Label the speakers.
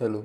Speaker 1: Hello.